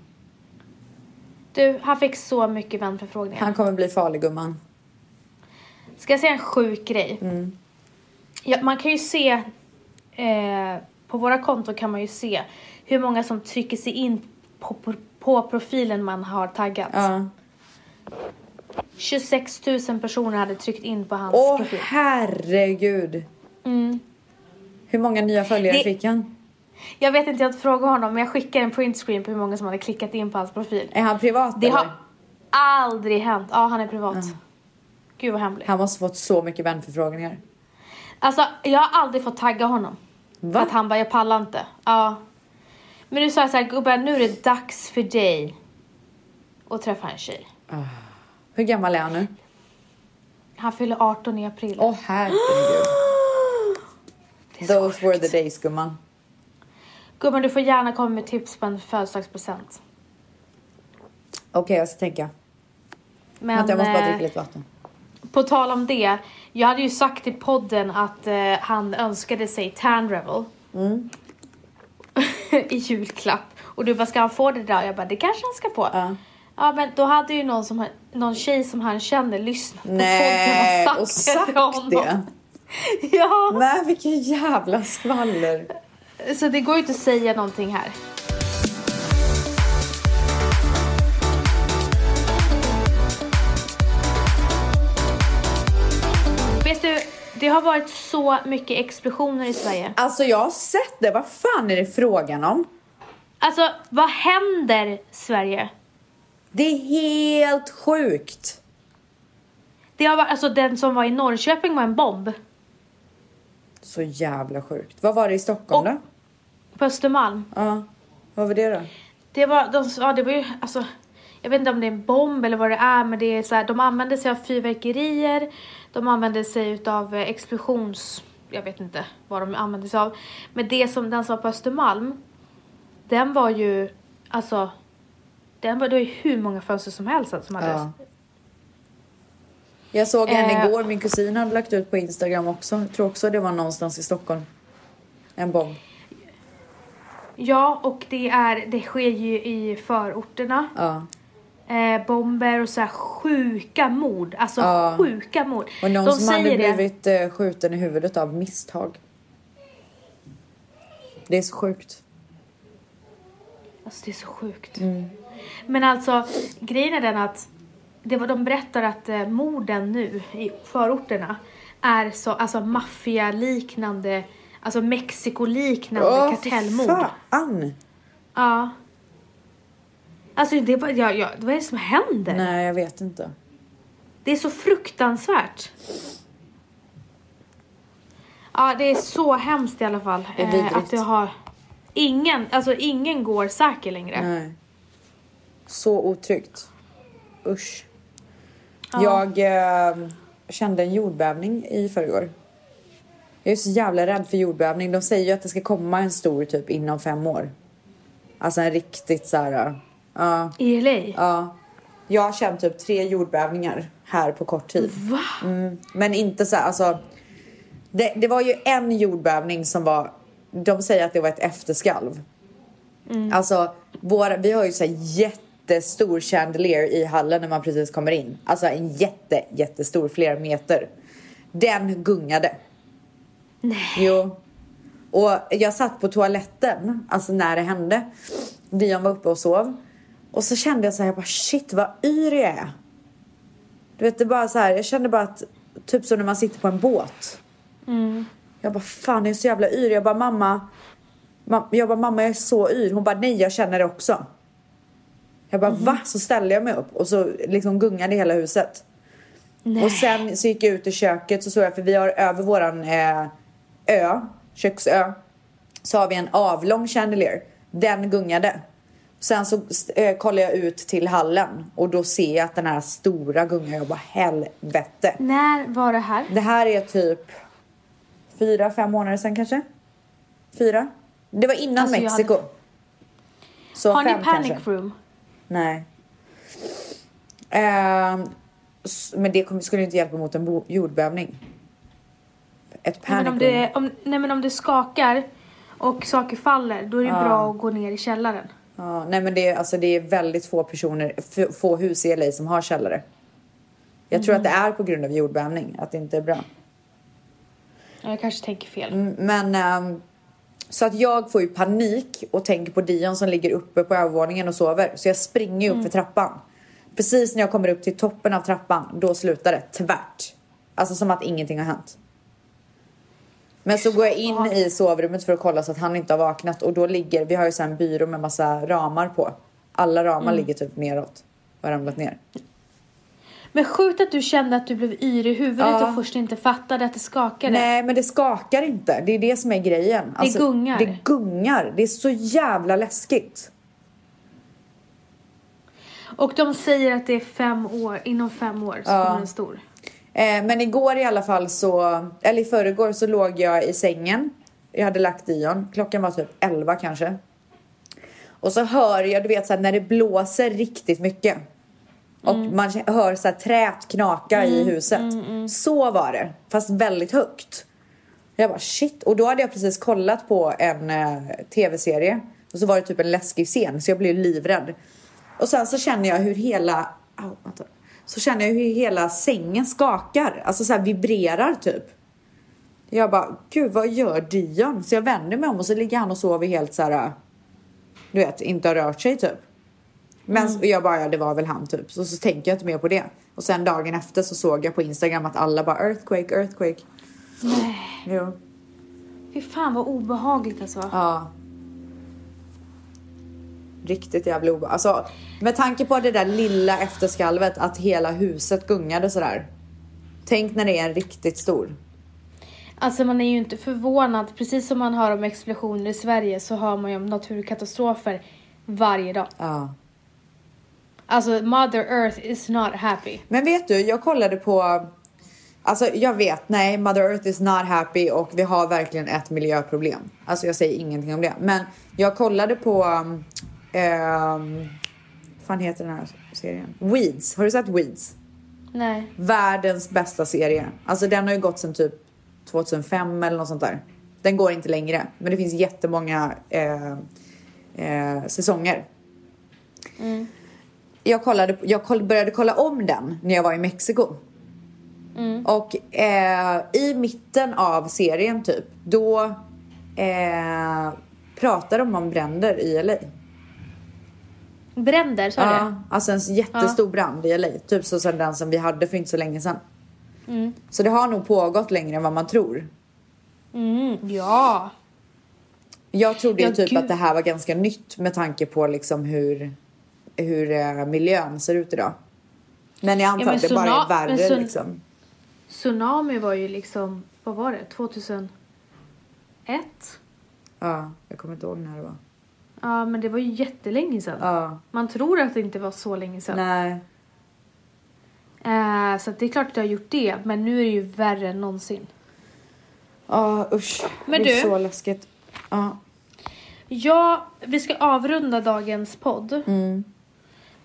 Du, han fick så mycket vänförfrågningar. Han kommer bli farlig gumman. Ska jag säga en sjuk grej? Mm. Ja, man kan ju se, eh, på våra konton kan man ju se hur många som trycker sig in på, på, på profilen man har taggat. Ja. 26 000 personer hade tryckt in på hans Åh profil. herregud. Mm. Hur många nya följare Det- fick han? Jag vet inte, jag har frågat honom men jag skickar en printscreen på hur många som hade klickat in på hans profil. Är han privat Det eller? har aldrig hänt. Ja, han är privat. Gud vad hemligt. Han måste fått så mycket vänförfrågningar. Alltså, jag har aldrig fått tagga honom. Va? Att han bara, jag pallar inte. Ja. Men nu sa jag så här, gubben, nu är det dags för dig att träffa en tjej. Hur gammal är han nu? Han fyller 18 i april. Åh herregud. Those were the days gumman. Gubben, du får gärna komma med tips på en födelsedagspresent. Okej jag ska tänka. Men Vänta jag måste bara eh, dricka lite vatten. på tal om det. Jag hade ju sagt i podden att eh, han önskade sig Tan Rebel. Mm. I julklapp. Och du bara, ska han få det där? Jag bara, det kanske han ska få. Ja. Ja men då hade ju någon, som, någon tjej som han känner lyssnat på Nej, podden och sagt till honom. det. Ja, Nej vilken jävla skvaller. så det går ju inte att säga någonting här. Det har varit så mycket explosioner i Sverige. Alltså jag har sett det. Vad fan är det frågan om? Alltså, vad händer Sverige? Det är helt sjukt. Det har varit, alltså den som var i Norrköping var en bomb. Så jävla sjukt. Vad var det i Stockholm Och- då? På Östermalm. Ja. Vad var det då? Det var, de, ja, det var ju, alltså, jag vet inte om det är en bomb eller vad det är, men det är så här, de använde sig av fyrverkerier, de använde sig utav eh, explosions, jag vet inte vad de använde sig av. Men det som, den som var på Östermalm, den var ju, alltså, den var, det var ju hur många fönster som helst som hade Ja. Jag såg en Eh. igår, min kusin hade lagt ut på Instagram också. Jag tror också det var någonstans i Stockholm. En bomb. Ja, och det är, det sker ju i förorterna. Ja. Eh, bomber och så här sjuka mord. Alltså Ja. sjuka mord. Och någon De som hade säger det. blivit eh, skjuten i huvudet av misstag. Det är så sjukt. Alltså det är så sjukt. Mm. Men alltså grejen är den att det var, de berättar att eh, morden nu i förorterna är så alltså maffialiknande, alltså Mexiko-liknande Åh, fy kartellmord. fan! Ja. Alltså det var, ja, ja, vad är det som händer? Nej, jag vet inte. Det är så fruktansvärt. Ja, det är så hemskt i alla fall. Det är eh, att det har... Ingen, alltså ingen går säker längre. Nej. Så otryggt. Usch. Ja. Jag eh, kände en jordbävning i förrgår. Jag är så jävla rädd för jordbävning. De säger ju att det ska komma en stor typ inom fem år. Alltså en riktigt så här. Ja. I LA? ja. Jag har känt typ tre jordbävningar här på kort tid. Va? Mm, men inte så här, alltså. Det, det var ju en jordbävning som var. De säger att det var ett efterskalv. Alltså, våra, vi har ju så här jättestor chandelier i hallen när man precis kommer in. Alltså en jätte, jättestor, flera meter. Den gungade. Nej. Jo. Och jag satt på toaletten, alltså när det hände. Dion var uppe och sov. Och så kände jag så här, jag bara shit vad yr jag är. Du vet, det bara så här, jag kände bara att, typ som när man sitter på en båt. Jag bara fan jag är så jävla yr. Jag bara mamma, ma- jag bara mamma jag är så yr. Hon bara nej jag känner det också. Jag bara va? Så ställde jag mig upp och så liksom gungade hela huset. Nej. Och sen så gick jag ut i köket så såg jag, för vi har över våran eh, ö, köksö, så har vi en avlång chandelier. Den gungade. Sen så eh, kollar jag ut till hallen och då ser jag att den här stora gungan, jag bara helvete. När var det här? Det här är typ fyra, fem månader sedan kanske? Fyra? Det var innan Alltså, Mexiko. hade- Så Har ni fem panic kanske. room? Nej. S- men det skulle inte hjälpa mot en jordbävning. Ett Nej men, panic om room. det, om, nej men om det skakar och saker faller då är det bra att gå ner i källaren. Ja, nej men det är, alltså, det är väldigt få personer, få hus i LA som har källare. Jag tror att det är på grund av jordbävning, att det inte är bra. Ja, Jag kanske tänker fel. Mm, Men ehm, så att jag får ju panik och tänker på Dion som ligger uppe på övervåningen och sover. Så jag springer upp för trappan. Precis när jag kommer upp till toppen av trappan, då slutar det tvärt. Alltså som att ingenting har hänt. Men så går jag in i sovrummet för att kolla så att han inte har vaknat och då ligger, vi har ju så en byrå med massa ramar på. Alla ramar ligger typ neråt och har ramlat ner. Men sjukt att du kände att du blev yr i huvudet Ja. och först inte fattade att det skakade. Nej men det skakar inte, det är det som är grejen. Alltså, gungar. Det gungar, det är så jävla läskigt. Och de säger att det är fem år, inom fem år så Ja. kommer den stor. Eh, men igår i alla fall så, eller i förrgår så låg jag i sängen. Jag hade lagt Dion, klockan var typ 11 kanske. Och så hör jag, du vet så här, när det blåser riktigt mycket. Och man hör så här träet knaka i huset. Så var det, fast väldigt högt. Jag bara shit, och då hade jag precis kollat på en eh, tv-serie. Och så var det typ en läskig scen så jag blev livrädd. Och sen så känner jag hur hela, vänta. Så känner jag hur hela sängen skakar, alltså så vibrerar typ. Jag bara, gud vad gör Dion? Så jag vänder mig om och så ligger han och sover helt så här, du vet, inte har rört sig typ. Men Mm. jag bara, ja det var väl han typ. Så, så tänker jag inte mer på det. Och sen dagen efter så såg jag på Instagram att alla bara earthquake, earthquake. Nej. Jo. Fy fan vad obehagligt alltså. Ja. Riktigt jävla obehagligt. Alltså, med tanke på det där lilla efterskalvet att hela huset gungade sådär. Tänk när det är en riktigt stor. Alltså man är ju inte förvånad. Precis som man hör om explosioner i Sverige så hör man ju om naturkatastrofer varje dag. Ja. Alltså Mother Earth is not happy. Men vet du, jag kollade på... Alltså jag vet, nej, Mother Earth is not happy och vi har verkligen ett miljöproblem. Alltså jag säger ingenting om det. Men jag kollade på... Um, um, fan heter den här serien? Weeds. Har du sett Weeds? Nej. Världens bästa serie. Alltså den har ju gått sedan typ 2005 eller något sånt där. Den går inte längre. Men det finns jättemånga eh, eh, säsonger. Jag, kollade, jag koll, började kolla om den när jag var i Mexiko. Och eh, i mitten av serien typ, då eh, pratar de om bränder i LA. Bränder, sa Ja, alltså en jättestor brand i LA. Typ så som den som vi hade för inte så länge sedan. Så det har nog pågått längre än vad man tror. du? Mm, ja. Jag trodde ju Ja, typ gud. att det här var ganska nytt med tanke på liksom hur, hur eh, miljön ser ut idag. Men jag antar men att det bara är värre men sun- liksom. Tsunami var ju liksom, vad var det? 2001? Ja, jag kommer inte ihåg när det var. Ja, men det var ju jättelänge sedan. Ja, Man tror att det inte var så länge sedan. nej. Eh, så det är klart att det har gjort det, men nu är det ju värre än någonsin. Ja, usch. Men det är du- så läskigt. Ja. Ja, vi ska avrunda dagens podd. Mm.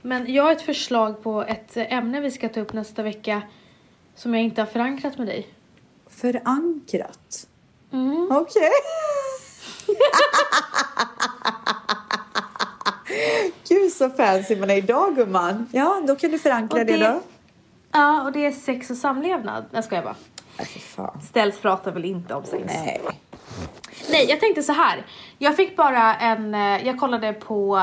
Men jag har ett förslag på ett ämne vi ska ta upp nästa vecka som jag inte har förankrat med dig. Förankrat. Mm. Okej. Gud så fancy man är idag gumman. Ja, då kan du förankra Och det, det- då. Ja, och det är sex och samlevnad. Jag skojar bara. Nej, för fan. Ställs pratar väl inte om sex? Nej. Nej, jag tänkte så här. Jag fick bara en, eh, jag kollade på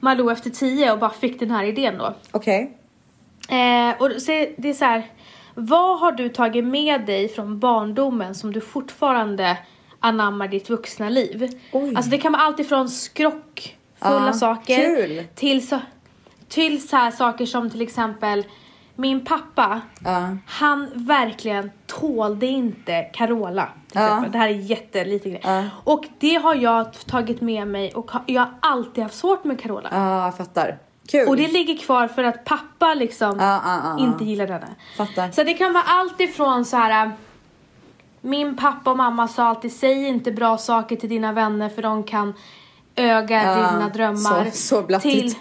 Malou efter tio och bara fick den här idén då. Okej. Eh, och så det är så här, vad har du tagit med dig från barndomen som du fortfarande anammar ditt vuxna liv? Oj. Alltså det kan vara allt ifrån skrockfulla Ja, saker kul. till så, till så här saker som till exempel Min pappa, Ja. han verkligen tålde inte Carola. Ja. Det här är jättelite grej. Ja. Och det har jag tagit med mig och jag har alltid haft svårt med Carola. Ja, jag fattar. Kul. Och det ligger kvar för att pappa liksom inte gillar henne. Fattar. Så det kan vara allt ifrån så här. Min pappa och mamma sa alltid säg inte bra saker till dina vänner för de kan öga Ja, dina drömmar. så- så blattigt.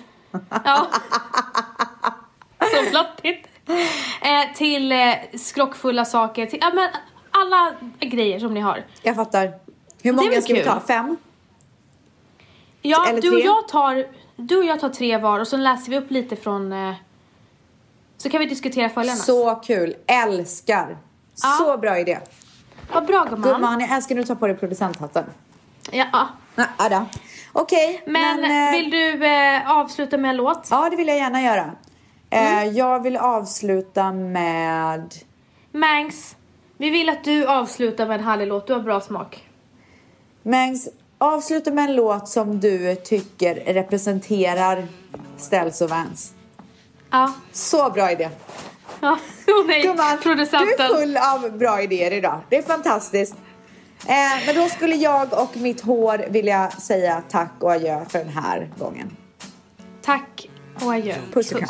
ja. så blattigt. Eh, till eh, skrockfulla saker. Till, ja, men alla grejer som ni har. Jag fattar. Hur många ska vi kul. ta? Fem? Ja, Eller du och, tre? jag tar, du och jag tar tre var och så läser vi upp lite från eh, så kan vi diskutera följarna. Så kul. Älskar. Ja. Så bra idé. Vad bra gumman. Gumman, jag älskar när du tar på dig producenthatten. Ja, ja. Ja, ja då. Okej, Men, eh, vill du eh, avsluta med en låt? Ja, det vill jag gärna göra. Eh, Mm. Jag vill avsluta med... Mangs, vi vill att du avslutar med en härlig låt. Du har bra smak. Mengs, avsluta med en låt som du tycker representerar Ställs och Vans. Ja. Så bra idé. Ja, oh, nej. Gumman, du är full av bra idéer idag. Det är fantastiskt. Eh, men då skulle jag och mitt hår vilja säga tack och adjö för den här gången. Tack och adjö. Puss och kram.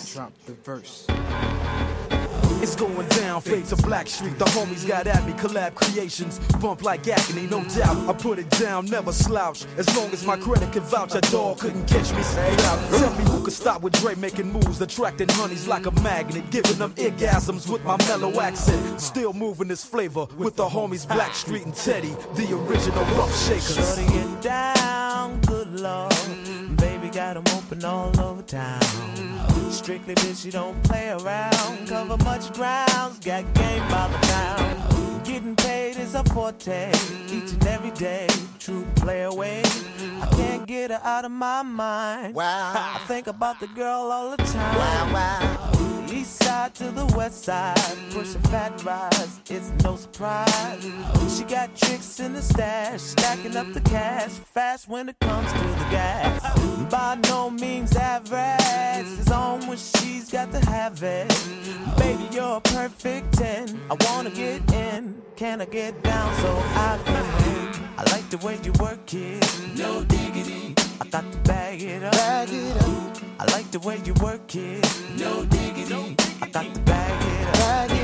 It's going down, fades of Black Street. The homies got at me, collab creations. Bump like agony, no doubt. I put it down, never slouch. As long as my credit can vouch, a dog couldn't catch me straight uh, out. Tell me who could stop with Dre making moves, attracting honeys like a magnet, giving them orgasms with my mellow accent. Still moving this flavor with the homies Black Street and Teddy, the original rough shakers. Get down, good lord. Baby got 'em open all over town. Strictly bitch, she don't play around. Cover much grounds, got game by the pound. Getting paid is a forte, each and every day. True play away. I can't get her out of my mind. Wow. I think about the girl all the time. Wow, wow. East side to the west side, pushing fat rides, it's no surprise. She got tricks in the stash, stacking up the cash, fast when it comes to gas. By no means average, it's on when she's got to have it. Baby, you're a perfect 10. I wanna get in, can I get down so I can? I like the way you work it, no diggity. I got to bag it up. Bag it up. I like the way you work it. No diggity. I got to bag it up.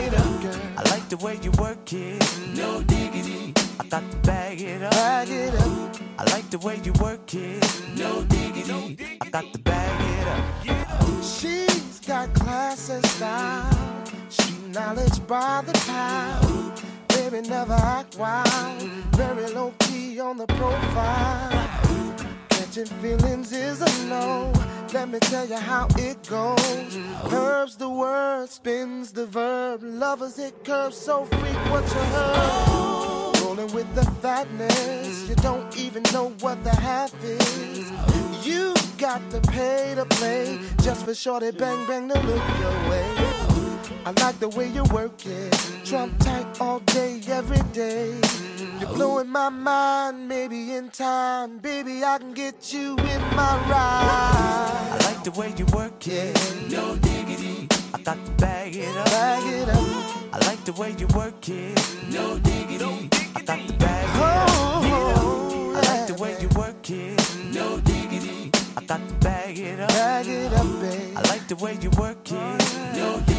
Like the way you work it. No diggity. I got to bag it up. Bag it up. I like the way you work it. No diggity. I got to bag it up. She's got class and style, street knowledge by the pound. Baby, never act wild, very low key on the profile. Catching feelings is a no. Let me tell you how it goes. Curves the word, spins the verb. Lovers it curves so freak what you heard. Rolling with the fatness, you don't even know what the half is. You got to pay to play just for shorty bang bang to look your way. I like the way you work it, Trump tight all day, every day. You're oh. blowing my mind, maybe in time, baby I can get you in my ride. I like the way you work it. No diggity. I got to bag it up. Bag it up, I like the way you work it. No diggity. I got to bag it up. oh, I like the way you work it. No diggity. I got to bag it up. bag it up, babe. I like the way you work it. No diggity.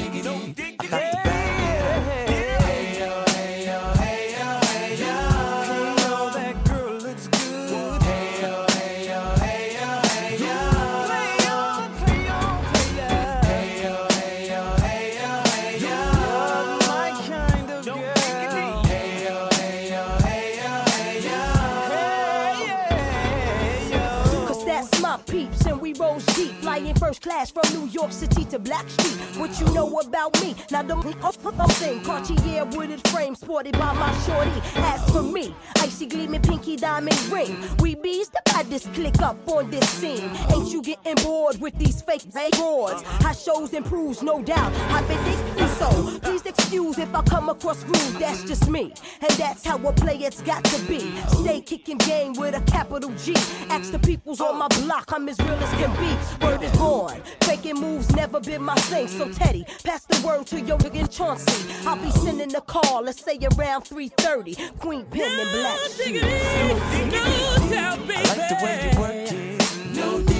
Class from New York City to Black Street. What you know about me? Now don't thing, Cartier wooded frame sported by my shorty. As for me, icy gleaming pinky diamond ring. We bees the baddest click up on this scene. Ain't you getting bored with these fake broads? How shows improves, no doubt. I bet they So please excuse if I come across rude, that's just me. And that's how a it's got to be. Stay kicking game with a capital G. Ask the peoples on my block, I'm as real as can be. Word is born. Faking moves never been my thing. So Teddy, pass the word to your nigga Chauncey. I'll be sending a call, let's say around 3:30. Queen Pen and Black Shoes. I like the way you work it. No diggity.